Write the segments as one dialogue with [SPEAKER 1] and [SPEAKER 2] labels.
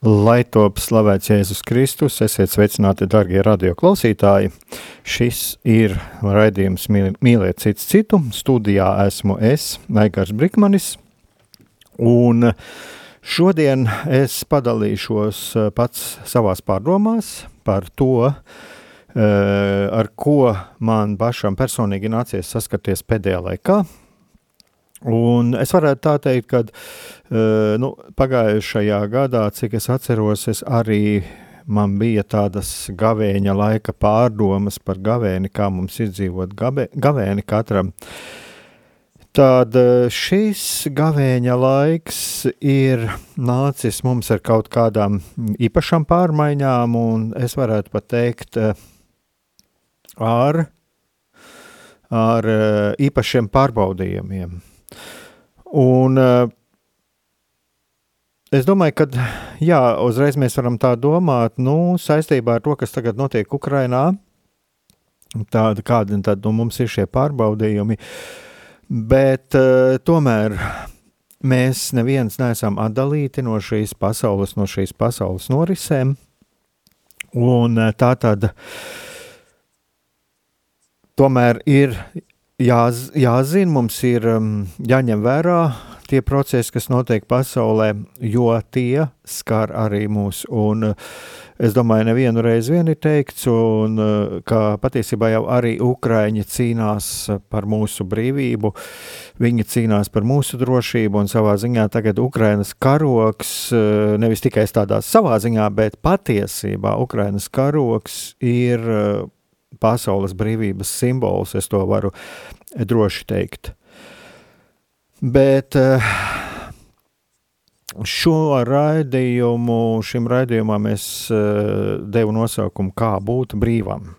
[SPEAKER 1] Lai top slavēts Jēzus Kristus, esiet sveicināti, darbie radioklausītāji. Šis ir raidījums Mīliet citu citu. Studijā esmu es, Aigars Brikmanis. Un šodien es padalīšos pats savās pārdomās par to, eh, ar ko man pašam personīgi nācies saskarties pēdējā laikā, Un es varētu tā teikt, ka uh, nu, pagājušajā gadā, cik es atceros, es arī man bija tādas gavēņa laika pārdomas par gavēni, kā mums ir dzīvot gabe, gavēni katram. Tad šis gavēņa laiks ir nācis mums ar kaut kādām īpašām pārmaiņām, un es varētu pat teikt, ar, ar īpašiem pārbaudījumiem. Un uh, es domāju, ka jā, uzreiz mēs varam tā domāt, nu, saistībā ar to, kas tagad notiek Ukrainā, tāda, kādi tad, nu, mums ir šie pārbaudījumi, bet uh, tomēr mēs neviens neesam atdalīti no šīs pasaules, no šīs pasaules norisēm, un uh, tā tad tomēr ir jā, jāzina, mums ir um, jāņem vērā tie procesi, kas notiek pasaulē, jo tie skar arī mūs. Un, Es domāju, nevienu reizi vien ir teikts, un, ka patiesībā jau arī Ukrāņi cīnās par mūsu brīvību, viņi cīnās par mūsu drošību, un savā ziņā tagad Ukrainas karoks, nevis tikai tādā savā ziņā, bet patiesībā Ukrainas karoks ir pasaules brīvības simbols, es to varu droši teikt. Bet eh, šo raidījumu, šim raidījumam es eh, devu nosaukumu Kā būt brīvam.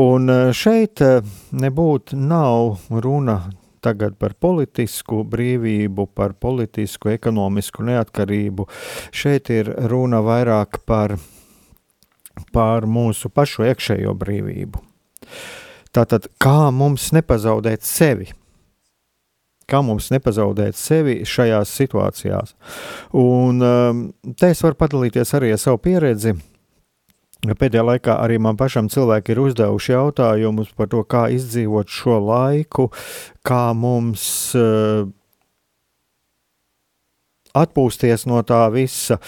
[SPEAKER 1] Un eh, šeit nebūtu nav runa tagad par politisku brīvību, par politisku, ekonomisku neatkarību. Šeit ir runa vairāk par pār mūsu pašu iekšējo brīvību. Tātad, kā mums nepazaudēt sevi? Kā mums nepazaudēt sevi šajās situācijās? Un um, te es varu padalīties arī ar savu pieredzi. Pēdējā laikā arī man pašam cilvēki ir uzdevuši jautājumus par to, kā izdzīvot šo laiku, kā mums uh, atpūsties no tā visa.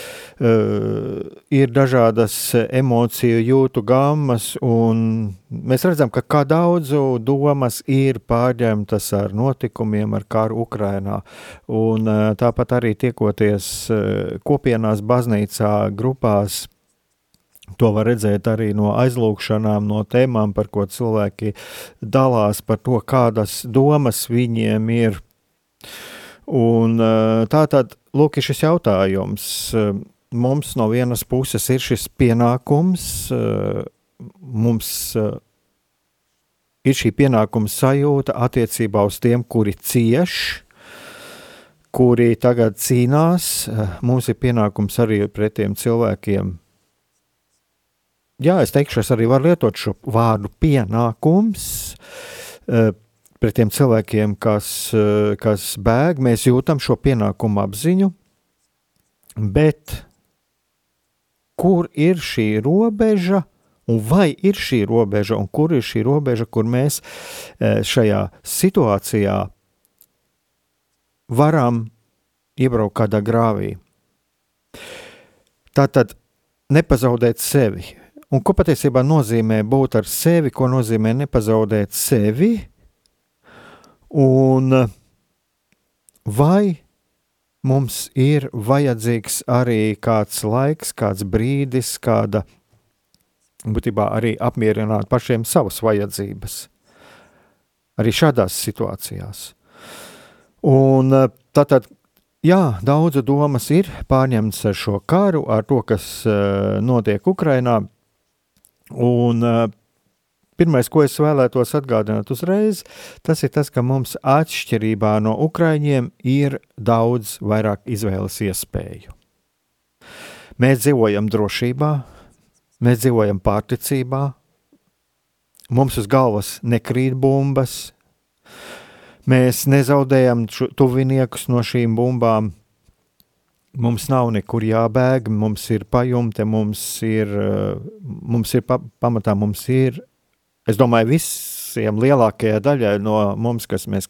[SPEAKER 1] Uh, ir dažādas emociju jūtu gammas, un mēs redzam, ka kā daudzu domas ir pārņemtas ar notikumiem, ar karu Ukrainā. Un, uh, tāpat arī tiekoties uh, kopienās, baznīcā, grupās. To var redzēt arī no aizlūgšanām, no tēmām, par ko cilvēki dalās, par to, kādas domas viņiem ir. Un, tā tad lūk, ir šis jautājums. Mums no vienas puses ir šis pienākums, mums ir šī pienākuma sajūta attiecībā uz tiem, kuri cieš, kuri tagad cīnās. Mums ir pienākums arī pret tiem cilvēkiem. Jā, es teikšu, es arī varu lietot šo vārdu pienākums pret tiem cilvēkiem, kas, eh, kas bēg, mēs jūtam šo pienākumu apziņu, bet kur ir šī robeža, un vai ir šī robeža, un kur ir šī robeža, kur mēs eh, šajā situācijā varam iebraukt kādā grāvī. Tā tad nepazaudēt sevi. Un ko patiesībā nozīmē būt ar sevi, ko nozīmē nepazaudēt sevi? Un vai mums ir vajadzīgs arī kāds laiks, kāds brīdis, kāda būtībā arī apmierināt pašiem savas vajadzības? Arī šādās situācijās. Un tātad Jā, daudzu domas ir pārņemtas ar šo karu, ar to, kas uh, notiek Ukrajinā. Un pirmais, ko es vēlētos atgādināt uzreiz, tas ir tas, ka mums atšķirībā no Ukraiņiem ir daudz vairāk izvēles iespēju. Mēs dzīvojam drošībā, mēs dzīvojam pārticībā, mums uz galvas nekrīt bumbas, Mēs nezaudējam tuviniekus no šīm bumbām. Mums nav nekur jābēg, mums ir pajumte, mums ir, mums ir pa, pamatā, mums ir, es domāju, visiem lielākajai daļai no mums, kas mēs,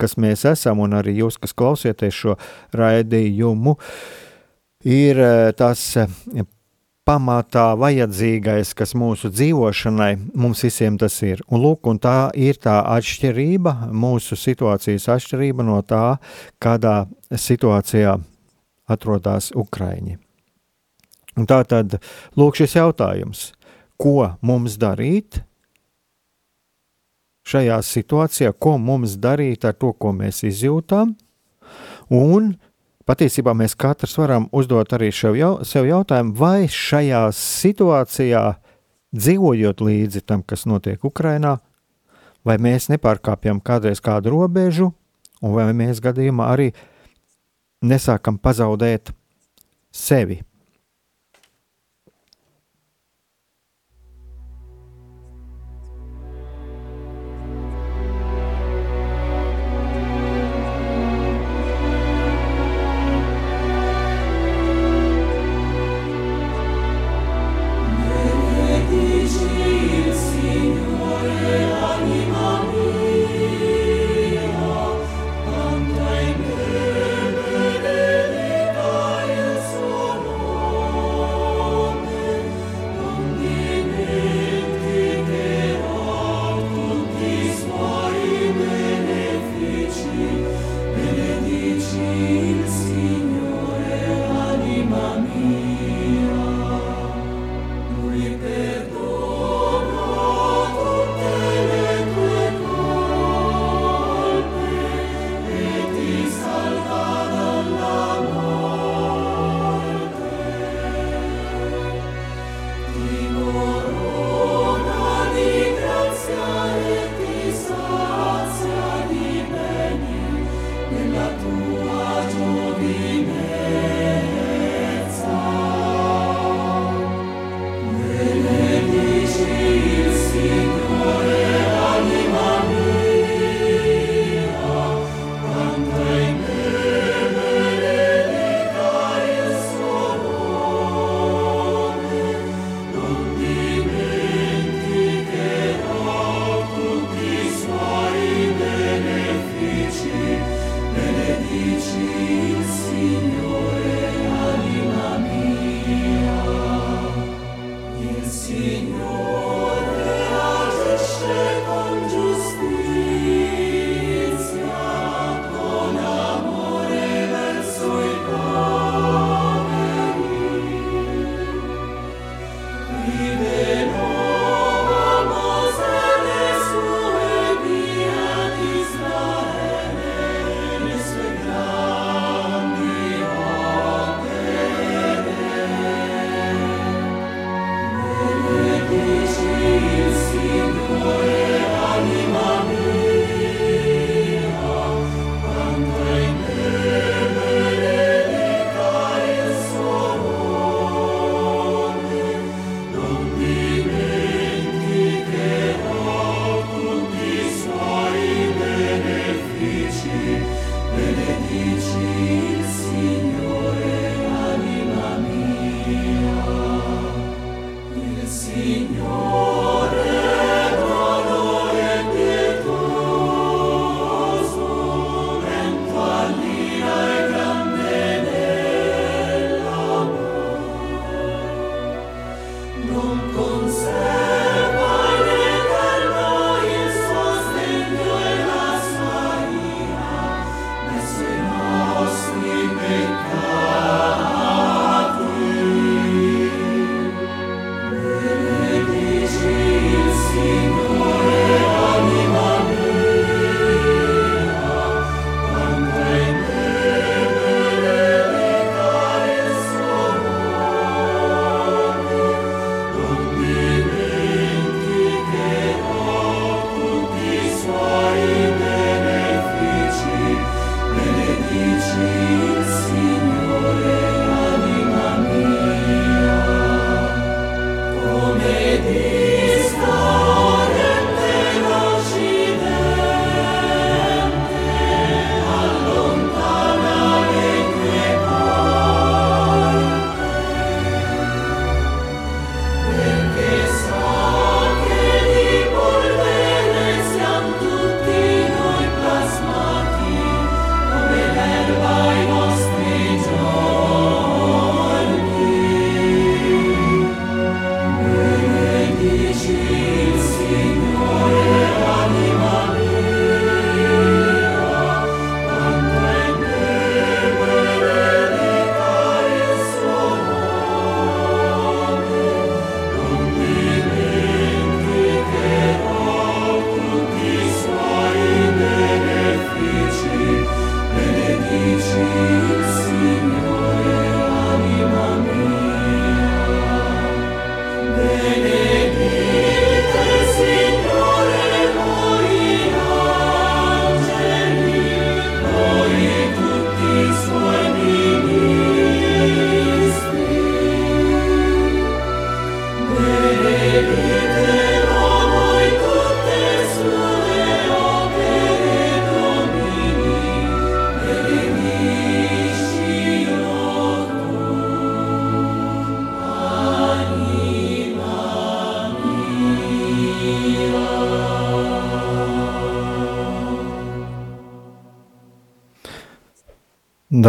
[SPEAKER 1] kas mēs esam, un arī jūs, kas klausieties šo raidījumu, ir eh, tas pamatā vajadzīgais, kas mūsu dzīvošanai, mums visiem tas ir. Un, lūk, un tā ir tā atšķirība, mūsu situācijas atšķirība no tā, kādā situācijā atrodas Ukraiņi. Un tā tad, lūk, šis jautājums, ko mums darīt šajā situācijā, ko mums darīt ar to, ko mēs izjūtam, un patiesībā mēs katrs varam uzdot arī jau, sev jautājumu, vai šajā situācijā, dzīvojot līdzi tam, kas notiek Ukrajinā, vai mēs nepārkāpjam kādreiz kādu robežu, un vai mēs gadījumā arī nesākam pazaudēt sevi.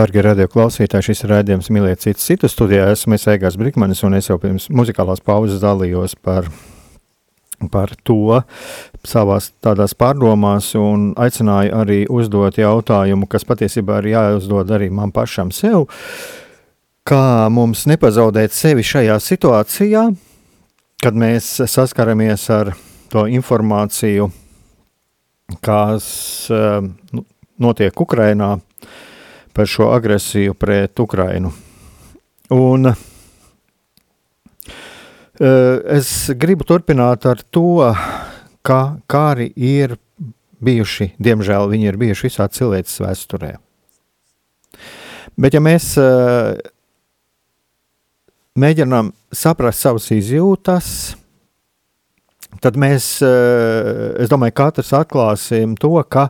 [SPEAKER 1] Darbie radioklausītāji, šis ir rādījums Mīlēt citu citu studijā. Esmu es Egārs Brikmanis un es jau pirms muzikālās pauzes dalījos par, par to savās tādās pārdomās un aicināju arī uzdot jautājumu, kas patiesībā ir jāuzdod arī man pašam sev. Kā mums nepazaudēt sevi šajā situācijā, kad mēs saskaramies ar to informāciju, kas uh, notiek Ukrainā, par šo agresiju pret Ukrainu. Un uh, es gribu turpināt ar to, ka kāri ir bijuši, diemžēl viņi ir bijuši visā cilvēces vēsturē. Bet ja mēs uh, mēģinām saprast savas izjūtas, tad mēs, uh, es domāju, katrs atklāsim to, ka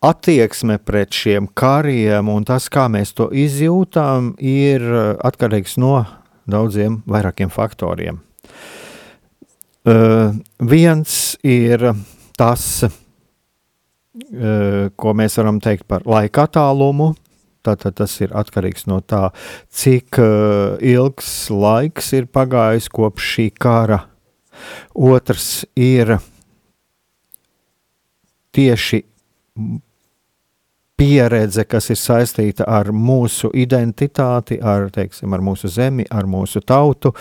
[SPEAKER 1] attieksme pret šiem kariem un tas, kā mēs to izjūtām, ir uh, atkarīgs no daudziem vairākiem faktoriem. Uh, viens ir tas, uh, ko mēs varam teikt par laika attālumu. Tātad tas ir atkarīgs no tā, cik uh, ilgs laiks ir pagājis kopš šī kara. Otrs ir tieši pieredze, kas ir saistīta ar mūsu identitāti, ar, teiksim, ar mūsu zemi, ar mūsu tautu.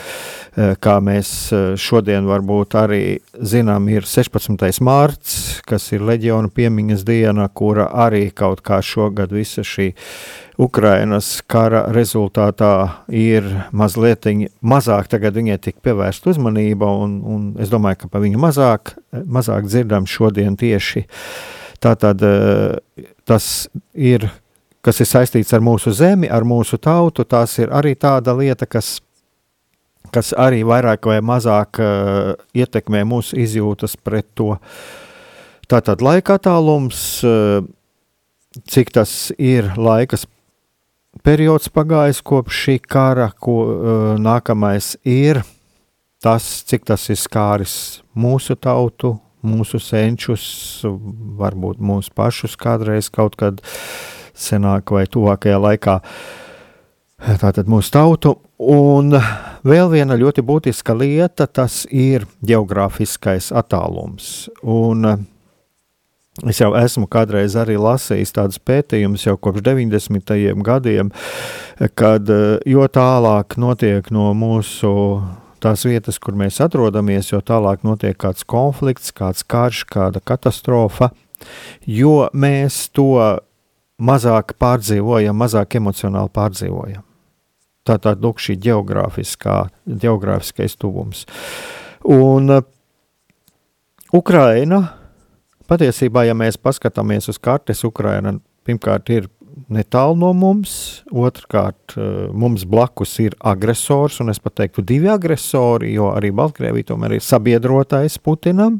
[SPEAKER 1] Eh, kā mēs eh, šodien varbūt arī zinām, ir 16. mārts, kas ir leģiona piemiņas diena, kura arī kaut kā šogad visa šī Ukrainas kara rezultātā ir mazliet mazāk, tagad viņai tik pievērsta uzmanība, un, un es domāju, ka pa viņu mazāk, mazāk dzirdam šodien tieši uh, Tātad eh, tas ir, kas ir saistīts ar mūsu zemi, ar mūsu tautu, tas ir arī tāda lieta, kas, kas arī vairāk vai mazāk uh, ietekmē mūsu izjūtas pret to. Tātad laika attālums, uh, cik tas ir laikas periods pagājis kopš šī kara, ko uh, nākamais ir tas, cik tas ir skāris mūsu tautu, mūsu senčus, varbūt mūsu pašus kādreiz kaut kad senāk vai tuvākajā laikā. Tātad mūsu tautu. Un vēl viena ļoti būtiska lieta, tas ir geogrāfiskais attālums. Un Es jau esmu kādreiz arī lasījis tādus pētījumus jau kopš 90. gadiem, kad jo tālāk notiek no mūsu tās vietas, kur mēs atrodamies, jo tālāk notiek kāds konflikts, kāds karš, kāda katastrofa, jo mēs to mazāk pārdzīvojam, mazāk emocionāli pārdzīvojam. Tā tad lūk šī geogrāfiskais tuvums. Un uh, Ukraina, patiesībā, ja mēs paskatāmies uz kartes, Ukraina pirmkārt ir netālu no mums. Otrkārt, eh, mums blakus ir agresors, un es pat teiktu, divi agresori, jo arī Baltkrievija tomēr ir sabiedrotais Putinam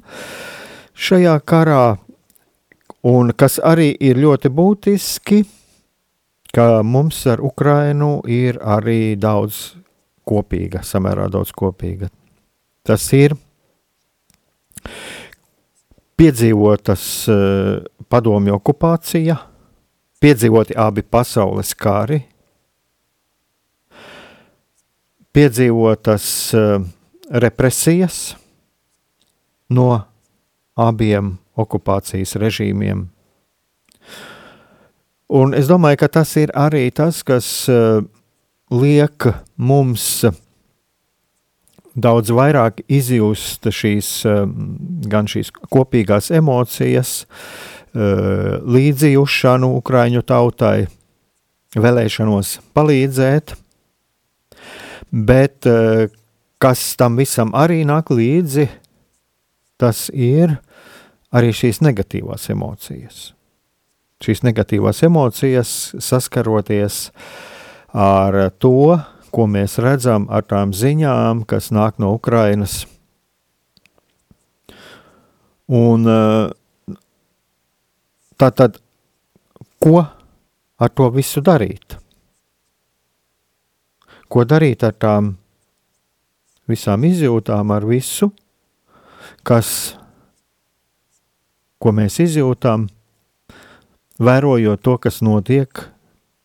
[SPEAKER 1] šajā karā. Un kas arī ir ļoti būtiski, ka mums ar Ukrainu ir arī daudz kopīga, samērā daudz kopīga. Tas ir piedzīvotas uh, padomju okupācija, piedzīvoti abi pasaules kari, piedzīvotas uh, represijas no abiem okupācijas režīmiem. Un es domāju, ka tas ir arī tas, kas uh, liek mums daudz vairāk izjust šīs, uh, gan šīs kopīgās emocijas, uh, Eh, līdzjūšanu Ukraiņu tautai, vēlēšanos palīdzēt, bet eh, kas tam visam arī nāk līdzi, tas ir arī šīs negatīvās emocijas. Šīs negatīvās emocijas saskaroties ar to, ko mēs redzam ar tām ziņām, kas nāk no Ukrainas. Un uh, Tātad, ko ar to visu darīt? Ko darīt ar tām visām izjūtām, ar visu, kas, ko mēs izjūtām, vērojot to, kas notiek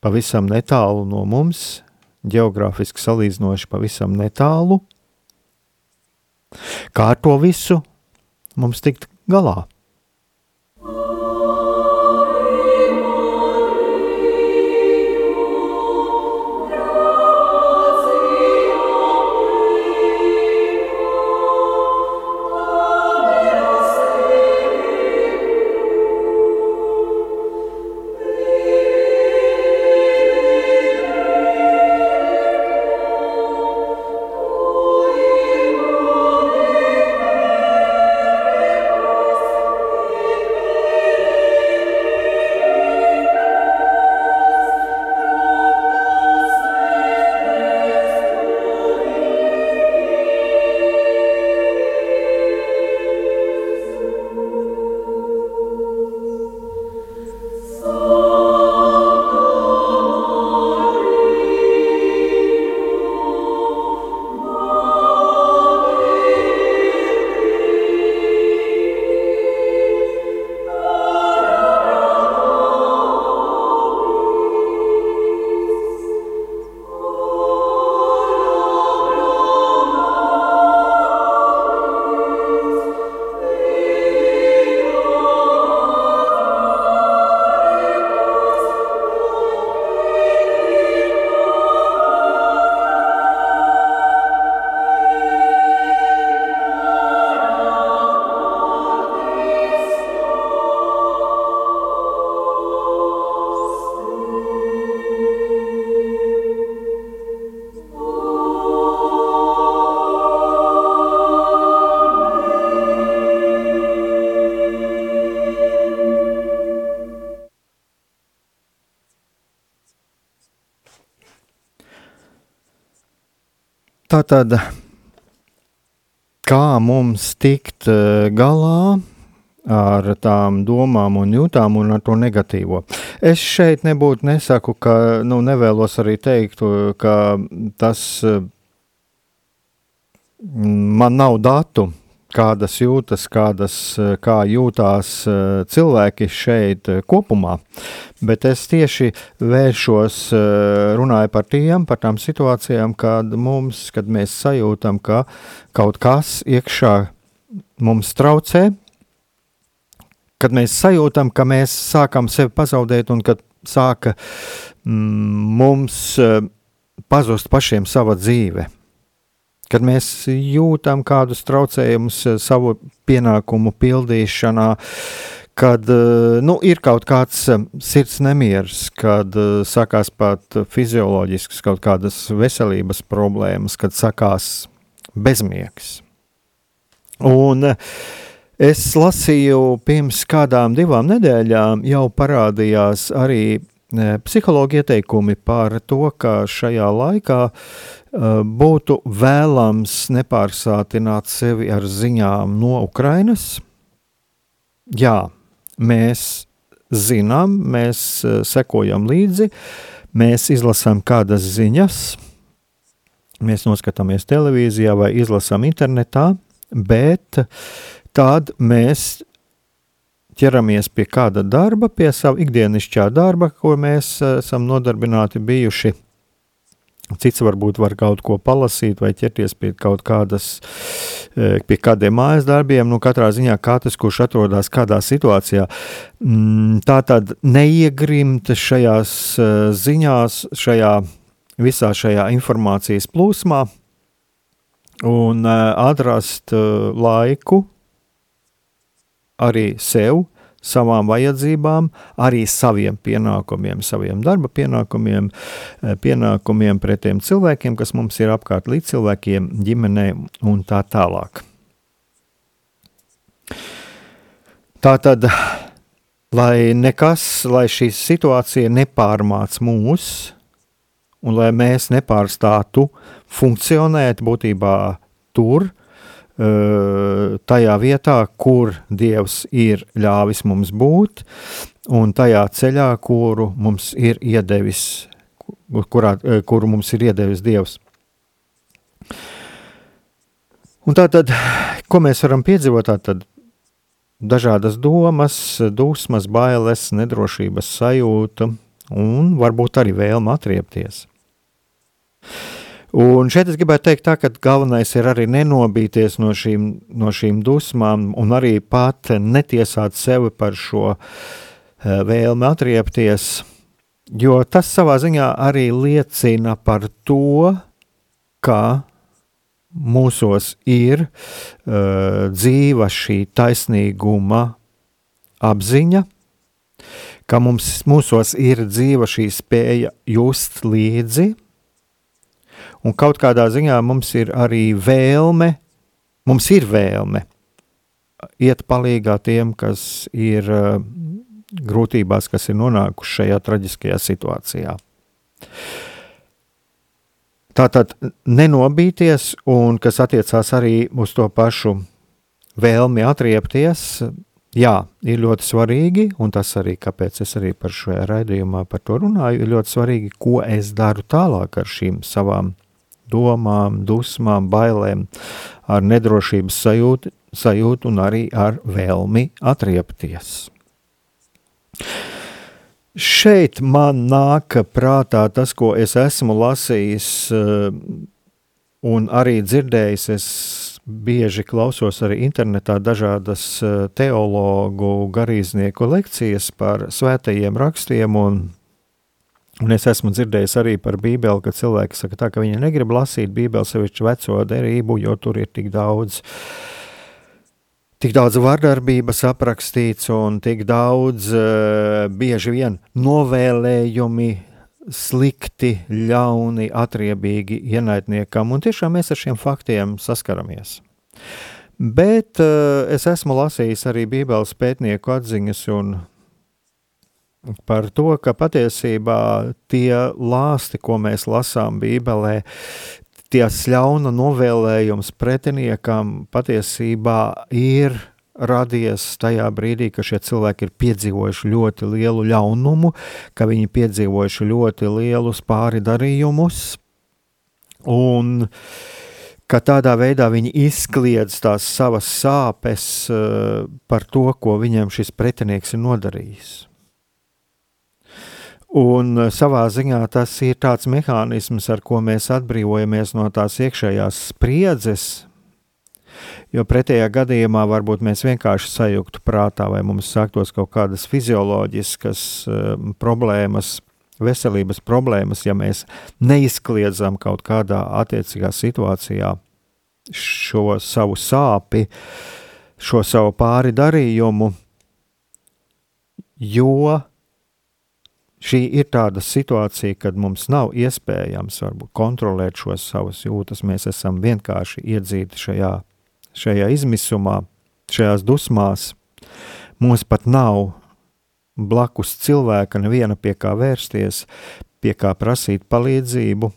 [SPEAKER 1] pavisam netālu no mums, geogrāfiski salīdzinoši pavisam netālu. Kā ar to visu mums tikt galā? Tātad, kā mums tikt eh, galā ar tām domām un jūtām un ar to negatīvo. Es šeit nebūtu nesaku, ka, nu, nevēlos arī teikt, ka tas man nav datu, kādas jūtas, kādas, kā jūtās eh, cilvēki šeit eh, kopumā. Bet es tieši vēršos, eh, runāju par tiem, par tām situācijām, kad mums, kad mēs sajūtam, ka kaut kas iekšā mums traucē, kad mēs sajūtam, ka mēs sākam sevi pazaudēt un kad sāka mm, mums pazust pašiem sava dzīve kad mēs jūtam kādus traucējumus eh, savu pienākumu pildīšanā, kad eh, nu, ir kaut kāds eh, sirds nemieris, kad sakās pat fizioloģisks kaut kādas veselības problēmas, kad sakās bezmiegs. Un es lasīju pirms kādām divām nedēļām jau parādījās arī psihologi ieteikumi par to, ka šajā laikā būtu vēlams nepārsātināt sevi ar ziņām no Ukrainas. Jā, mēs zinām, mēs sekojam līdzi, mēs izlasām kādas ziņas, mēs noskatāmies televīzijā vai izlasām internetā, bet tad mēs ķeramies pie kāda darba, pie sava ikdienišķā darba, ko mēs eh, esam nodarbināti bijuši Cits varbūt var kaut ko palasīt vai ķerties pie kaut kādas, e, pie kādiem mājas darbiem. Nu, katrā ziņā katrs, kurš atrodas kādā situācijā, mm, tā tad neiegrimt šajās e, ziņās, šajā visā šajā informācijas plūsmā un atrast laiku arī sev savām vajadzībām, arī saviem pienākumiem, saviem darba pienākumiem, eh, pienākumiem pret tiem cilvēkiem, kas mums ir apkārt, līdz cilvēkiem, ģimenei un tā tālāk. Tā tad, lai nekas, lai šī situācija nepārmāc mūs, un lai mēs nepārstātu funkcionēt būtībā tur, tajā vietā, kur Dievs ir ļāvis mums būt, un tajā ceļā, kuru mums ir iedevis, kurā, kuru mums ir iedevis Dievs. Un tā tad, ko mēs varam piedzīvot, tad dažādas domas, dusmas, bailes, nedrošības sajūta un varbūt arī vēlme atriepties. Un šeit es gribētu teikt, tā, ka galvenais ir arī nenobīties no šīm, no šīm dusmām, un arī pat netiesāt sevi par šo eh, vēlmi atriepties, jo tas savā ziņā arī liecina par to, ka mūsos ir uh, dzīva šī taisnīguma apziņa, ka mums, mūsos ir dzīva šī spēja just līdzi, un kaut kādā ziņā mums ir arī vēlme, mums ir vēlme iet palīgā tiem, kas ir uh, grūtībās, kas ir nonākuši šajā traģiskajā situācijā. Tātad nenobīties, un kas attiecās arī uz to pašu vēlmi atriepties, jā, ir ļoti svarīgi, un tas arī, kāpēc es arī par šo raidījumā par to runāju, ir ļoti svarīgi, ko es daru tālāk ar šīm savām domām, dusmām, bailēm, ar nedrošības sajūtu, sajūtu un arī ar vēlmi atriepties. Šeit man nāk prātā tas, ko es esmu lasījis eh, un arī dzirdējis. Es bieži klausos arī internetā dažādas eh, teologu, garīdznieku lekcijas par svētajiem rakstiem. Un, un es esmu dzirdējis arī par Bībeli, ka cilvēki saka, tā, ka viņi negrib lasīt Bībeli, sevišķi veco derību, jo tur ir tik daudz tik daudz vardarbības aprakstīts un tik daudz uh, bieži vien novēlējumi slikti, ļauni, atriebīgi ienaidniekam, un tiešām mēs ar šiem faktiem saskaramies. Bet uh, es esmu lasījis arī Bībeles pētnieku atziņas un par to, ka patiesībā tie lāsti, ko mēs lasām Bībelē, ties ļauna novēlējums pretiniekam patiesībā ir radies tajā brīdī, ka šie cilvēki ir piedzīvojuši ļoti lielu ļaunumu, ka viņi piedzīvojuši ļoti lielus pāri darījumus, un ka tādā veidā viņi izkliedz tās savas sāpes uh, par to, ko viņam šis pretinieks ir nodarījis. Un eh, savā ziņā tas ir tāds mehānisms, ar ko mēs atbrīvojamies no tās iekšējās spriedzes. Jo pretējā gadījumā varbūt mēs vienkārši sajūgtu prātā, vai mums sāktos kaut kādas fizioloģiskas uh, problēmas, veselības problēmas, ja mēs neizkliedzam kaut kādā attiecīgā situācijā šo savu sāpi, šo savu pāri darījumu, jo Šī ir tāda situācija, kad mums nav iespējams varbūt, kontrolēt šos savus jūtas. Mēs esam vienkārši iedzīti šajā, šajā izmisumā, šajās dusmās. Mums pat nav blakus cilvēka, neviena pie kā vērsties, pie kā prasīt palīdzību.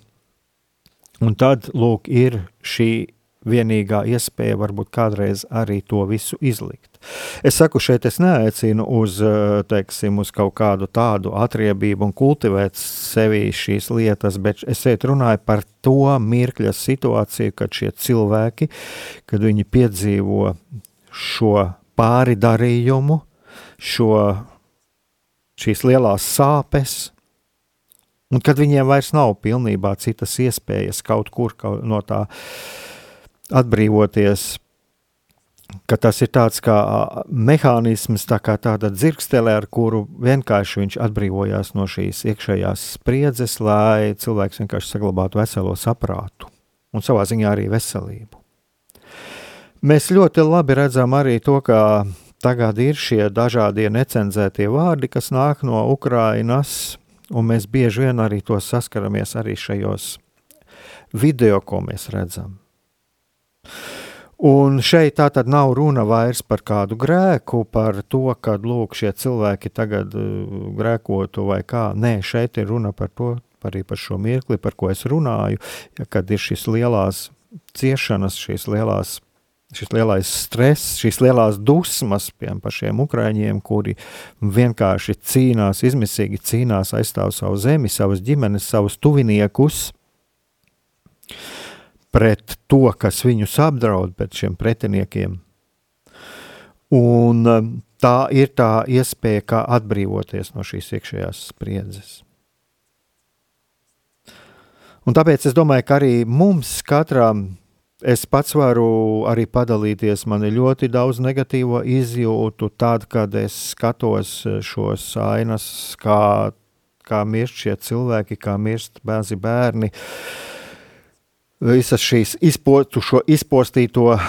[SPEAKER 1] Un tad, lūk, ir šī vienīgā iespēja varbūt kādreiz arī to visu izlikt. Es saku, šeit es neaicinu uz, eh, teiksim, uz kaut kādu tādu atriebību un kultivēt sevī šīs lietas, bet es šeit runāju par to mirkļa situāciju, kad šie cilvēki, kad viņi piedzīvo šo pāri darījumu, šo, šīs lielās sāpes, un kad viņiem vairs nav pilnībā citas iespējas kaut kur no tā atbrīvoties, ka tas ir tāds kā mehānisms, tā kā tāda dzirkstele, ar kuru vienkārši viņš atbrīvojās no šīs iekšējās spriedzes, lai cilvēks vienkārši saglabātu veselo saprātu un savā ziņā arī veselību. Mēs ļoti labi redzam arī to, ka tagad ir šie dažādie necenzētie vārdi, kas nāk no Ukrainas, un mēs bieži vien arī to saskaramies arī šajos video, ko mēs redzam. Un šeit tā tad nav runa vairs par kādu grēku, par to, ka lūk, šie cilvēki tagad uh, grēkotu vai kā. Nē, šeit ir runa par to, arī par šo mirkli, par ko es runāju, ja, kad ir šīs lielās ciešanas, šīs lielās, šis lielais stress, šīs lielās dusmas piem pašiem ukraiņiem, kuri vienkārši cīnās, izmisīgi cīnās, aizstāv savu zemi, savas ģimenes, savus tuviniekus pret to, kas viņus apdraud, pret šiem pretiniekiem. Un um, tā ir tā iespēja, kā atbrīvoties no šīs iekšējās spriedzes. Un tāpēc es domāju, ka arī mums katram es pats varu arī padalīties. Man ir ļoti daudz negatīvo izjūtu, tad, kad es skatos šos ainas, kā, kā mirst šie cilvēki, kā mirst bērni, bērni. Visas šīs izpostu, šo izpostīto uh,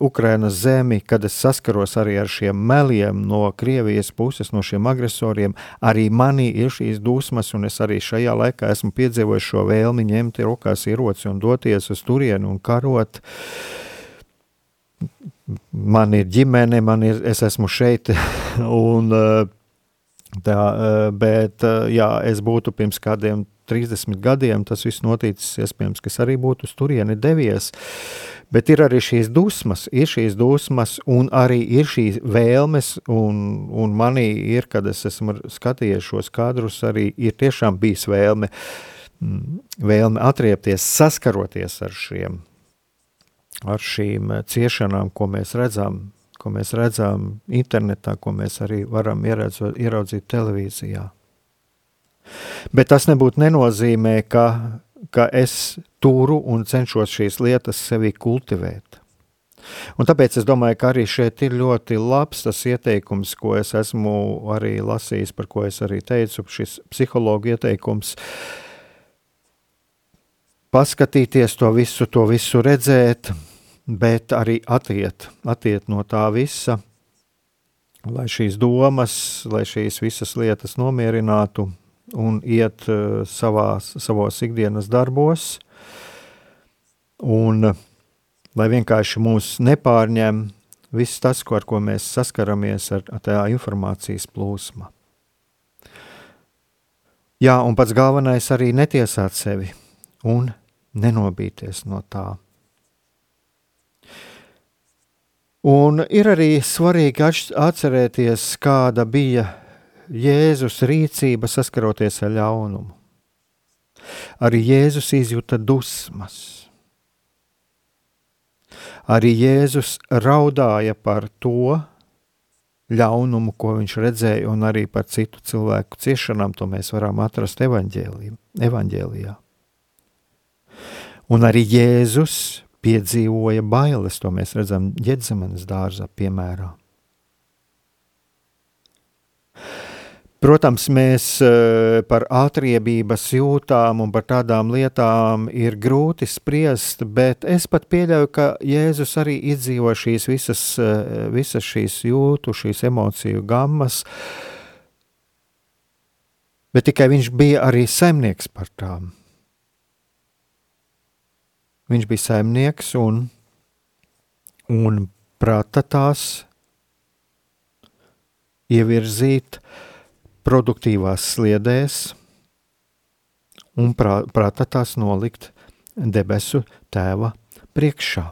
[SPEAKER 1] Ukrainas zemi, kad es saskaros arī ar šiem meliem no Krievijas puses, no šiem agresoriem, arī manī ir šīs dusmas, un es arī šajā laikā esmu piedzīvojis šo vēlmi ņemt rokās ieroci un doties uz turieni un karot. Man ir ģimene, man ir, es esmu šeit, un uh, Tā, bet, ja es būtu pirms kādiem 30 gadiem, tas viss noticis, iespējams, ka es arī būtu uz turieni devies. Bet ir arī šīs dusmas, ir šīs dusmas, un arī ir šīs vēlmes, un, un manī ir, kad es esmu skatījies šos kadrus, arī ir tiešām bijis vēlme, mm, vēlme atriepties, saskaroties ar šiem, ar šīm ciešanām, ko mēs redzam, ko mēs redzam internetā, ko mēs arī varam ieraudzīt, ieraudzīt televīzijā. Bet tas nebūtu nenozīmē, ka ka es turu un cenšos šīs lietas sevī kultivēt. Un tāpēc es domāju, ka arī šeit ir ļoti labs tas ieteikums, ko es esmu arī lasījis, par ko es arī teicu, šis psihologu ieteikums. Paskatīties to visu, to visu redzēt, bet arī atiet, atiet no tā visa, lai šīs domas, lai šīs visas lietas nomierinātu, un iet uh, savās, savos ikdienas darbos, un uh, lai vienkārši mūs nepārņem viss tas, ko, ar ko mēs saskaramies ar, ar tā informācijas plūsma. Jā, un pats galvenais arī netiesāt sevi un nenobīties no tā. Un ir arī svarīgi atcerēties, kāda bija Jēzus rīcība saskaroties ar ļaunumu. Arī Jēzus izjuta dusmas. Arī Jēzus raudāja par to ļaunumu, ko viņš redzēja, un arī par citu cilvēku ciešanām. To mēs varam atrast evaņģēlijā. Un arī Jēzus piedzīvoja bailes, to mēs redzam Jēdzemanas dārza piemērā. Protams, mēs eh, par atriebības jūtām un par tādām lietām ir grūti spriest, bet es pat pieļauju, ka Jēzus arī izdzīvo šīs visas, eh, visas šīs jūtu, šīs emociju gammas, bet tikai viņš bija arī saimnieks par tām. Viņš bija saimnieks un, un prata tās ievirzīt produktīvās sliedēs un prātā tās nolikt debesu tēva priekšā.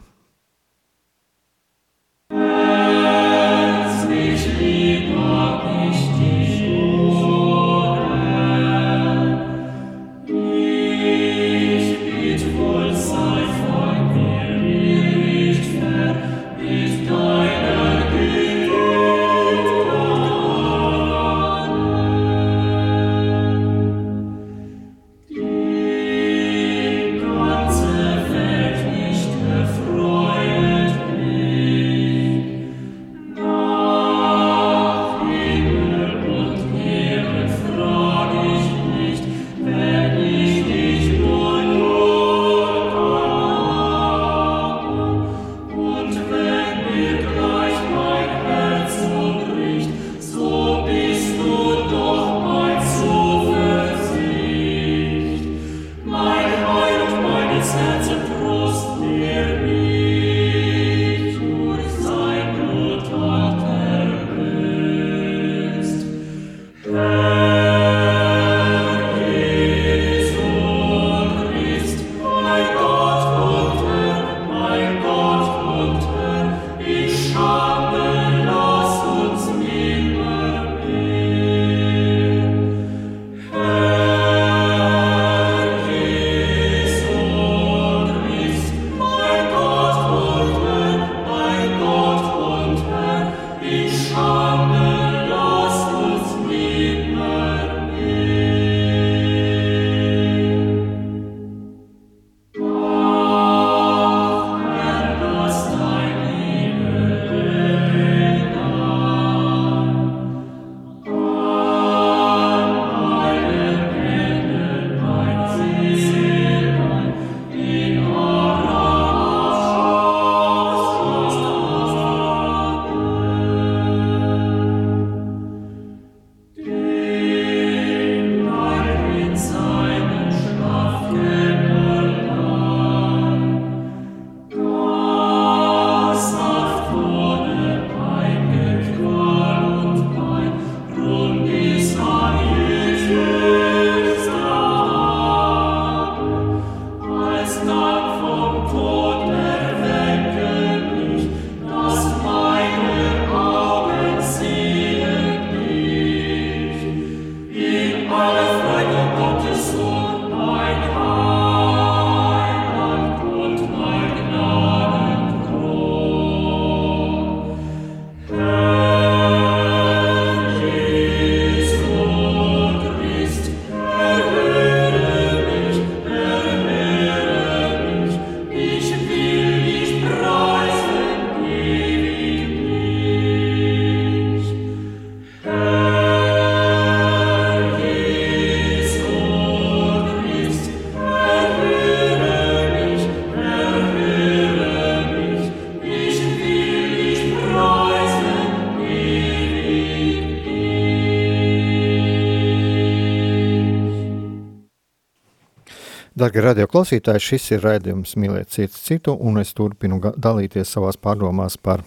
[SPEAKER 1] Darbie radioklausītāji, šis ir raidījums Mīlēt citu citu, un es turpinu dalīties savās pārdomās par,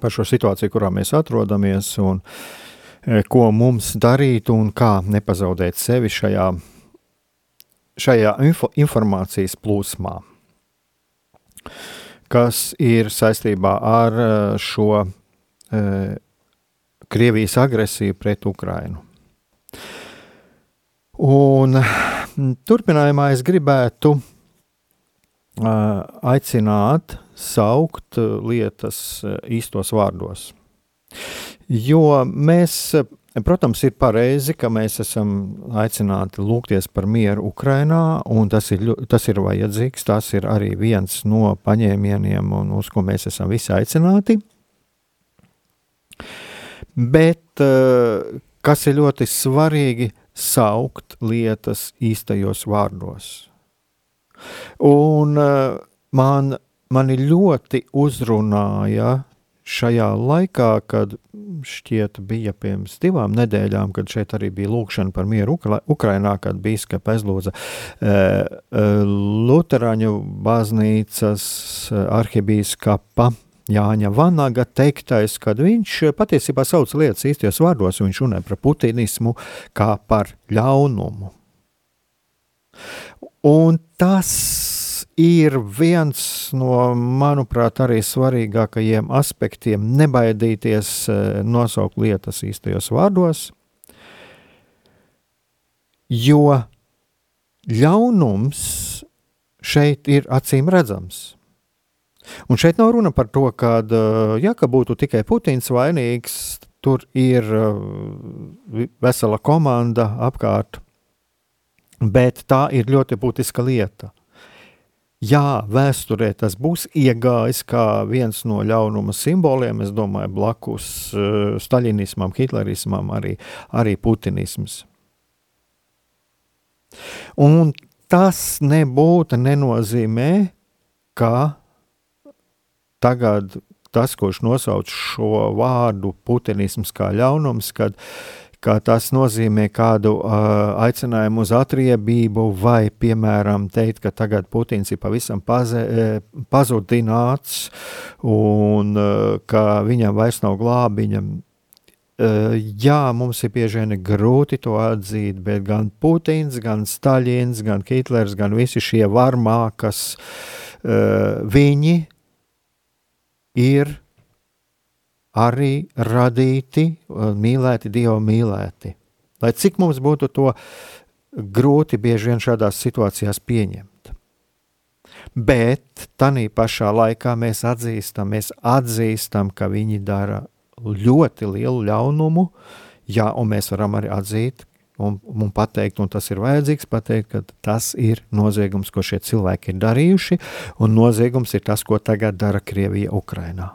[SPEAKER 1] par šo situāciju, kurā mēs atrodamies, un e, ko mums darīt, un kā nepazaudēt sevi šajā, šajā info, informācijas plūsmā, kas ir saistībā ar e, šo eh, Krievijas agresiju pret Ukrainu. Un turpinājumā es gribētu uh, aicināt saukt lietas īstos vārdos. Jo mēs, protams, ir pareizi, ka mēs esam aicināti lūgties par mieru Ukrajinā, un tas ir, tas ir vajadzīgs. Tas ir arī viens no paņēmieniem, un uz ko mēs esam visi aicināti. Bet kas ir ļoti svarīgi, saukt lietas īstajos vārdos. Un uh, man, mani ļoti uzrunāja šajā laikā, kad šķiet bija pirms divām nedēļām, kad šeit arī bija lūkšana par mieru Ukra Ukrainā, kad bīskapa aizlūdza uh, Luterāņu baznīcas arhibīskapa Jāņa Vanaga teiktais, kad viņš patiesībā sauc lietas īstajos vārdos, viņš runāja par putinismu kā par ļaunumu. Un tas ir viens no, manuprāt, arī svarīgākajiem aspektiem - nebaidīties eh, nosaukt lietas īstajos vārdos, jo ļaunums šeit ir acīm redzams. Un šeit nav runa par to, ka, ja ka būtu tikai Putins vainīgs, tur ir vesela komanda apkārt, bet tā ir ļoti būtiska lieta. Jā, vēsturē tas būs iegājis kā viens no ļaunuma simboliem, es domāju, blakus uh, staļinismam, hitlerismam, arī, arī putinisms. Un tas nebūtu nenozīmē, ka tagad tas, kurš nosauc šo vārdu putinisms kā ļaunums, kad ka tas nozīmē kādu uh, aicinājumu uz atriebību, vai, piemēram, teikt, ka tagad Putins ir pavisam paze, pazudināts un uh, ka viņam vairs nav glābiņa. Uh, jā, mums ir bieži grūti to atzīt, bet gan Putins, gan Staļins, gan Hitlers, gan visi šie varmā, kas uh, viņi ir arī radīti, mīlēti, Dieva mīlēti. Lai cik mums būtu to grūti bieži vien šādās situācijās pieņemt. Bet tādā pašā laikā mēs atzīstam, mēs atzīstam, ka viņi dara ļoti lielu ļaunumu, jā, un mēs varam arī atzīt, un, un pateikt, un tas ir vajadzīgs pateikt, ka tas ir noziegums, ko šie cilvēki ir darījuši, un noziegums ir tas, ko tagad dara Krievija Ukrainā.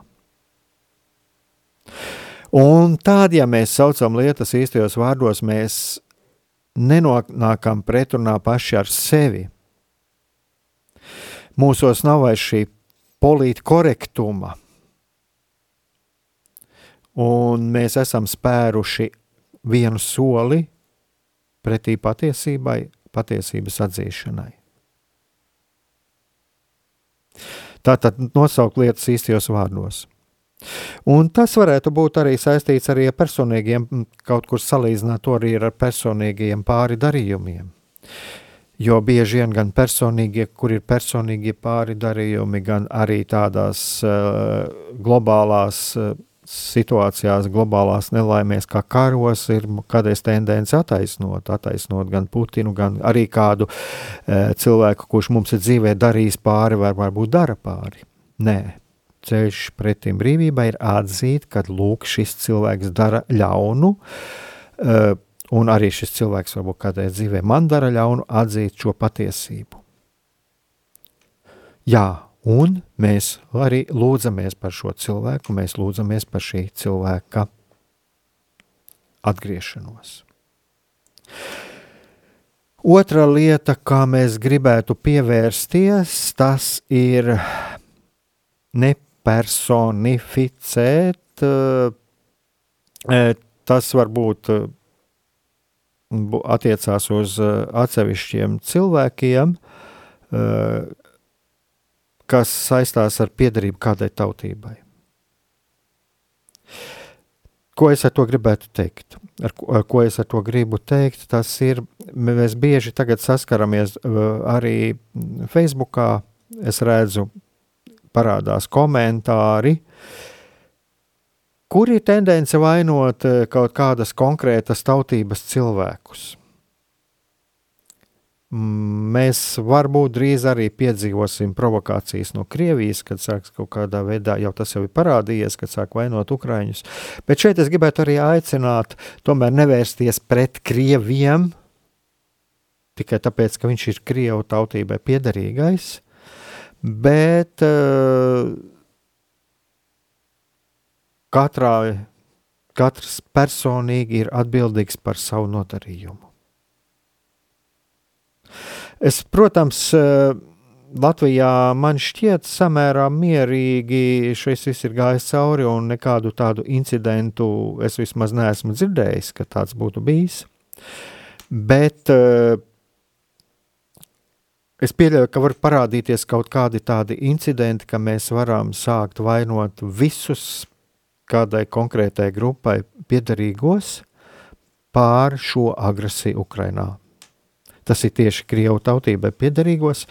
[SPEAKER 1] Un tādā, ja mēs saucam lietas īstajos vārdos, mēs nenonākam pretrunā paši ar sevi. Mūsos nav vairs šī polītkorektuma, un mēs esam spēruši vienu soli pretī patiesībai, patiesības atzīšanai. Tātad nosaukt lietas īstajos vārdos. Un tas varētu būt arī saistīts arī ar personīgiem, kaut kur salīdzināt to arī ar personīgiem pāri darījumiem. Jo bieži vien gan personīgie, kur ir personīgie pāri darījumi, gan arī tādās uh, globālās uh, situācijās, globālās nelaimēs, kā karos, ir kādreiz tendence attaisnot, attaisnot gan Putinu, gan arī kādu e, cilvēku, kurš mums ir dzīvē darījis pāri, vai varbūt dara pāri. Nē, ceļš pretim brīvībai ir atzīt, ka lūk, šis cilvēks dara ļaunu, e, un arī šis cilvēks varbūt kādreiz dzīvē man dara ļaunu, atzīt šo patiesību. Jā, Un mēs arī lūdzamies par šo cilvēku, mēs lūdzamies par šī cilvēka atgriešanos. Otra lieta, kā mēs gribētu pievērsties, tas ir nepersonificēt. Eh, tas var būt attiecās uz atsevišķiem cilvēkiem, kas saistās ar piedarību kādai tautībai. Ko es ar to gribētu teikt? Ar ko, ar ko es ar to gribu teikt? Tas ir, mēs bieži saskaramies arī Facebookā. Es redzu, parādās komentāri, kur ir tendence vainot kaut kādas konkrētas tautības cilvēkus. Mēs varbūt drīz arī piedzīvosim provokācijas no Krievijas, kad sāks kaut kādā veidā, jau tas jau ir parādījies, kad sāk vainot Ukraiņus. Bet šeit es gribētu arī aicināt, tomēr nevērsties pret Krieviem tikai tāpēc, ka viņš ir Krievu tautībai piederīgais, bet uh, katrā, katrs personīgi ir atbildīgs par savu nodarījumu. Es, protams, eh, Latvijā man šķiet samērā mierīgi šis viss ir gājis cauri, un nekādu tādu incidentu es vismaz neesmu dzirdējis, ka tāds būtu bijis. Bet uh, es pieļauju, ka var parādīties kaut kādi tādi incidenti, ka mēs varam sākt vainot visus kādai konkrētai grupai piedarīgos pār šo agresiju Ukrainā tas ir tieši Krievu tautībai piederīgos,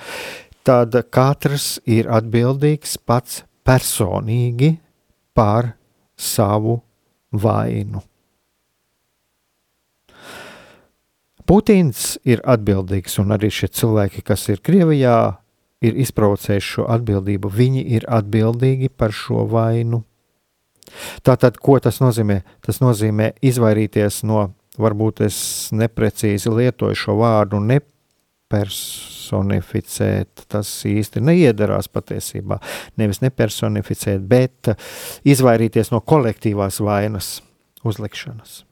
[SPEAKER 1] tad katrs ir atbildīgs pats personīgi par savu vainu. Putins ir atbildīgs, un arī šie cilvēki, kas ir Krievijā, ir izprovocējuši šo atbildību. Viņi ir atbildīgi par šo vainu. Tātad, ko tas nozīmē? Tas nozīmē izvairīties no varbūt es neprecīzi lietoju šo vārdu, nepersonificēt. Tas īsti neiedarās patiesībā. Nevis nepersonificēt, bet izvairīties no kolektīvās vainas uzlikšanas.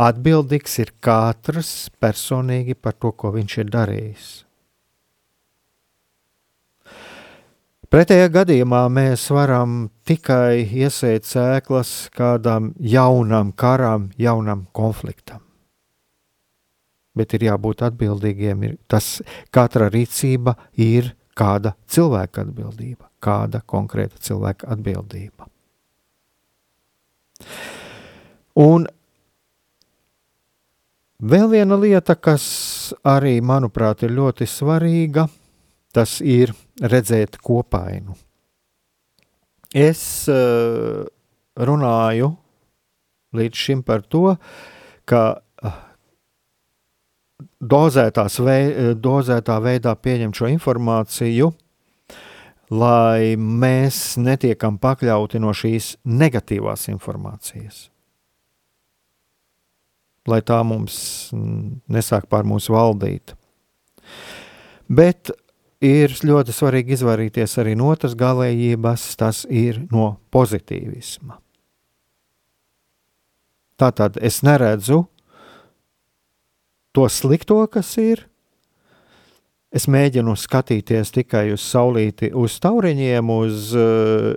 [SPEAKER 1] Atbildīgs ir katrs personīgi par to, ko viņš ir darījis. Pretējā gadījumā mēs varam tikai iesēt sēklas kādam jaunam karam, jaunam konfliktam. Bet ir jābūt atbildīgiem. Ir tas katra rīcība ir kāda cilvēka atbildība, kāda konkrēta cilvēka atbildība. Un vēl viena lieta, kas arī, manuprāt, ir ļoti svarīga, tas ir redzēt kopainu. Es uh, runāju līdz šim par to, ka uh, vei, dozētā veidā pieņemt šo informāciju, lai mēs netiekam pakļauti no šīs negatīvās informācijas. Lai tā mums nesāk pār mums valdīt. Bet ir ļoti svarīgi izvairīties arī no otras galējības, tas ir no pozitīvisma. Tātad es neredzu to slikto, kas ir. Es mēģinu skatīties tikai uz saulīti, uz tauriņiem, uz, uh,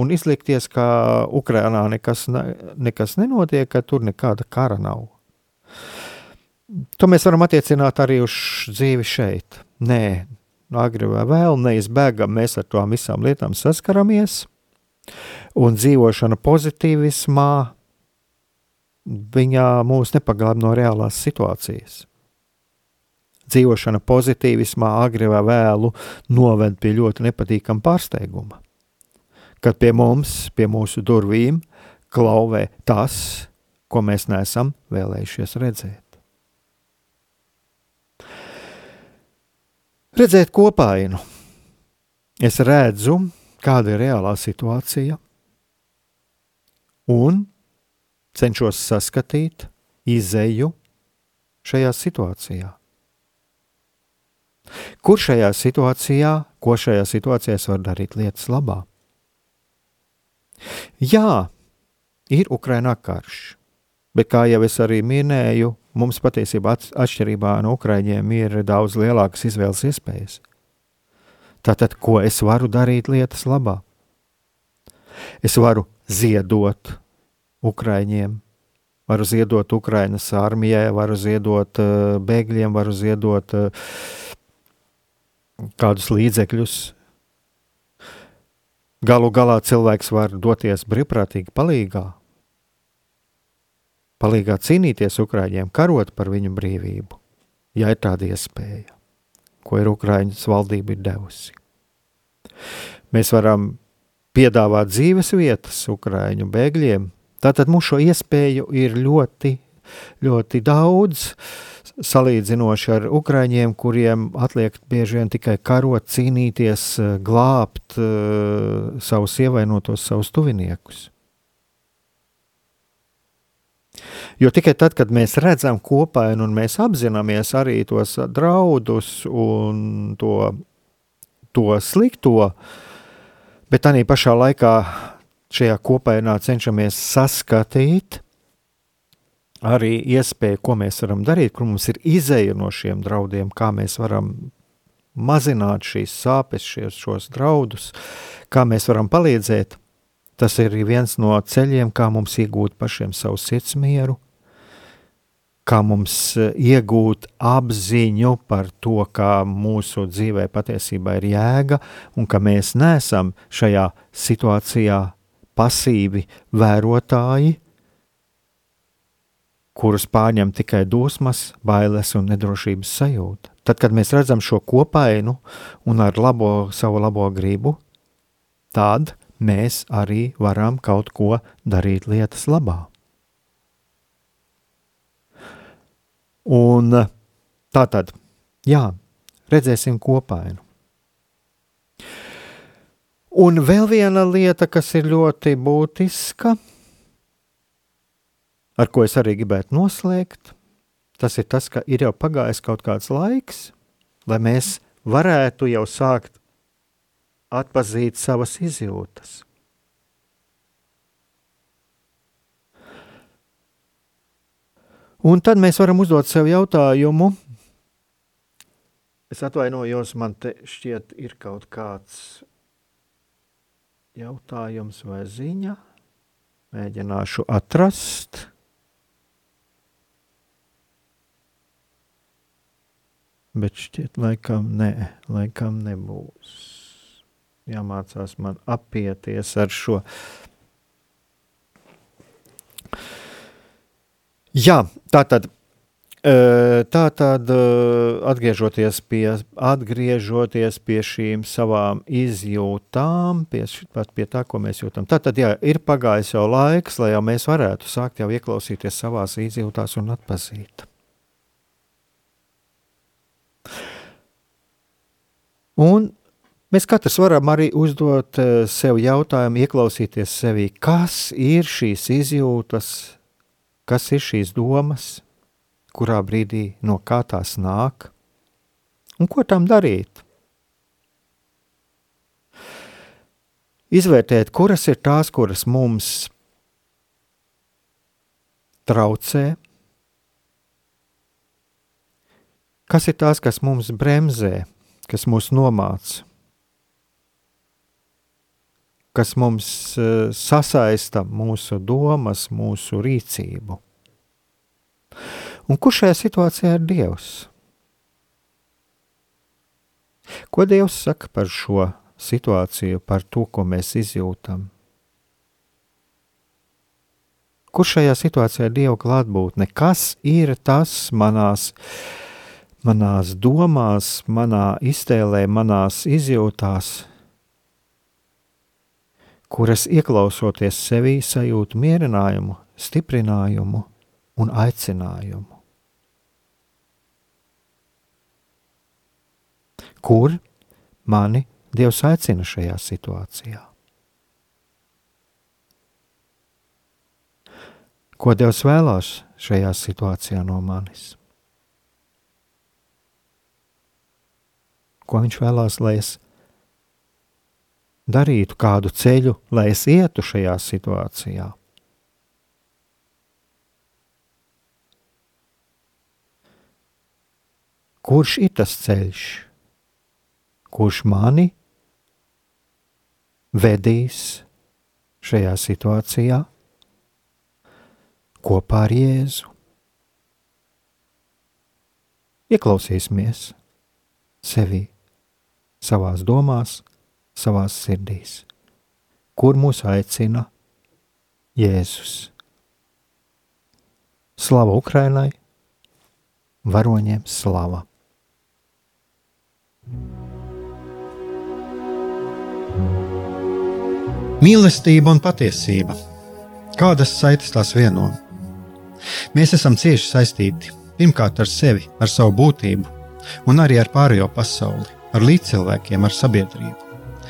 [SPEAKER 1] un izlikties, ka Ukrajinā nekas, ne, nekas nenotiek, ka tur nekāda kara nav. To mēs varam attiecināt arī uz dzīvi šeit. Nē, agri vai vēl neizbēgam mēs ar tām visām lietām saskaramies, un dzīvošana pozitīvismā viņa mūs nepaglāb no reālās situācijas. Dzīvošana pozitīvismā agri vai vēlu noved pie ļoti nepatīkama pārsteiguma. Kad pie mums, pie mūsu durvīm, klauvē tas, ko mēs neesam vēlējušies redzēt. Redzēt kopainu. Es redzu, kāda ir reālā situācija, un cenšos saskatīt izēju šajā situācijā. Kur šajā situācijā, ko šajā situācijā es varu darīt lietas labā? Jā, ir Ukrainā karš, bet kā jau es arī minēju, Mums patiesībā atšķirībā no Ukraiņiem ir daudz lielākas izvēles iespējas. Tātad, ko es varu darīt lietas labā? Es varu ziedot Ukraiņiem, varu ziedot Ukrainas armijai, varu ziedot uh, bēgļiem, varu ziedot uh, kādus līdzekļus. Galu galā cilvēks var doties brīvprātīgi palīgā, palīgā cīnīties Ukraiņiem, karot par viņu brīvību, ja ir tāda iespēja, ko ir Ukraiņas valdība ir devusi. Mēs varam piedāvāt dzīves vietas Ukraiņu bēgļiem, Tātad mums šo iespēju ir ļoti, ļoti daudz. Salīdzinoši ar ukrāņiem, kuriem atliek bieži vien tikai karot, cīnīties, glābt uh, savus ievainotos, savus tuviniekus. Jo tikai tad, kad mēs redzam kopainu un mēs apzināmies arī tos draudus un to, to slikto, bet tā pašā laikā šajā kopainā cenšamies saskatīt arī iespēju, ko mēs varam darīt, kur mums ir izēja no šiem draudiem, kā mēs varam mazināt šīs sāpes, šies, šos draudus, kā mēs varam palīdzēt. Tas ir viens no ceļiem, kā mums iegūt pašiem savu sirds mieru, kā mums eh, iegūt apziņu par to, kā mūsu dzīvē patiesībā ir jēga un ka mēs neesam šajā situācijā pasīvi vērotāji, kurus pārņem tikai dusmas, bailes un nedrošības sajūta. Tad, kad mēs redzam šo kopainu un ar labo, savu labo gribu, tad mēs arī varam kaut ko darīt lietas labā. Un tā tad, jā, redzēsim kopainu. Un vēl viena lieta, kas ir ļoti būtiska, ar ko es arī gribētu noslēgt, tas ir tas, ka ir jau pagājis kaut kāds laiks, lai mēs varētu jau sākt atpazīt savas izjūtas. Un tad mēs varam uzdot sev jautājumu, es atvainojos, man te šķiet ir kaut kāds jautājums vai ziņa. Mēģināšu atrast. Bet šķiet, laikam, nē, laikam nebūs. Jāmācās man apieties ar šo. Jā, tā tad Tā tad, atgriežoties pie, atgriežoties pie šīm savām izjūtām, pie, pie tā, ko mēs jūtam, tad, jā, ir pagājis jau laiks, lai jau mēs varētu sākt jau ieklausīties savās izjūtās un atpazīt. Un mēs katrs varam arī uzdot sev jautājumu, ieklausīties sevī, kas ir šīs izjūtas, kas ir šīs domas, kurā brīdī no kā tās nāk? Un ko tam darīt. Izvērtēt, kuras ir tās, kuras mums traucē, kas ir tās, kas mums bremzē, kas mūs nomāca, kas mums uh, sasaista mūsu domas, mūsu rīcību. Un kurš šajā situācijā ir Dievs? Ko Dievs saka par šo situāciju, par to, ko mēs izjūtam? Kur šajā situācijā ir Dieva klātbūtne? Kas ir tas manās, manās domās, manā iztēlē, manās izjūtās, kuras ieklausoties sevī sajūtu mierinājumu, stiprinājumu un aicinājumu? Kur mani Dievs aicina šajā situācijā? Ko Dievs vēlās šajā situācijā no manis? Ko Viņš vēlās, lai es darītu kādu ceļu, lai es ietu šajā situācijā? Kurš ir tas ceļš? kurš mani vedīs šajā situācijā, kopā ar Jēzu. Ieklausīsimies sevi, savās domās, savās sirdīs, kur mūs aicina Jēzus. Slava Ukrainai, varoņiem slava!
[SPEAKER 2] Mīlestība un patiesība. Kādas saites tās vieno? Mēs esam cieši saistīti pirmkārt ar sevi, ar savu būtību, un arī ar pārējo pasauli, ar līdzcilvēkiem, ar sabiedrību.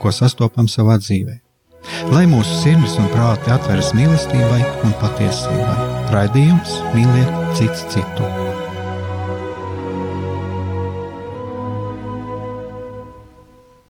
[SPEAKER 2] ko sastopam savā dzīvē. Lai mūsu sirds un prāti atveras mīlestībai un patiesībai, raidījums mīliet citu citu.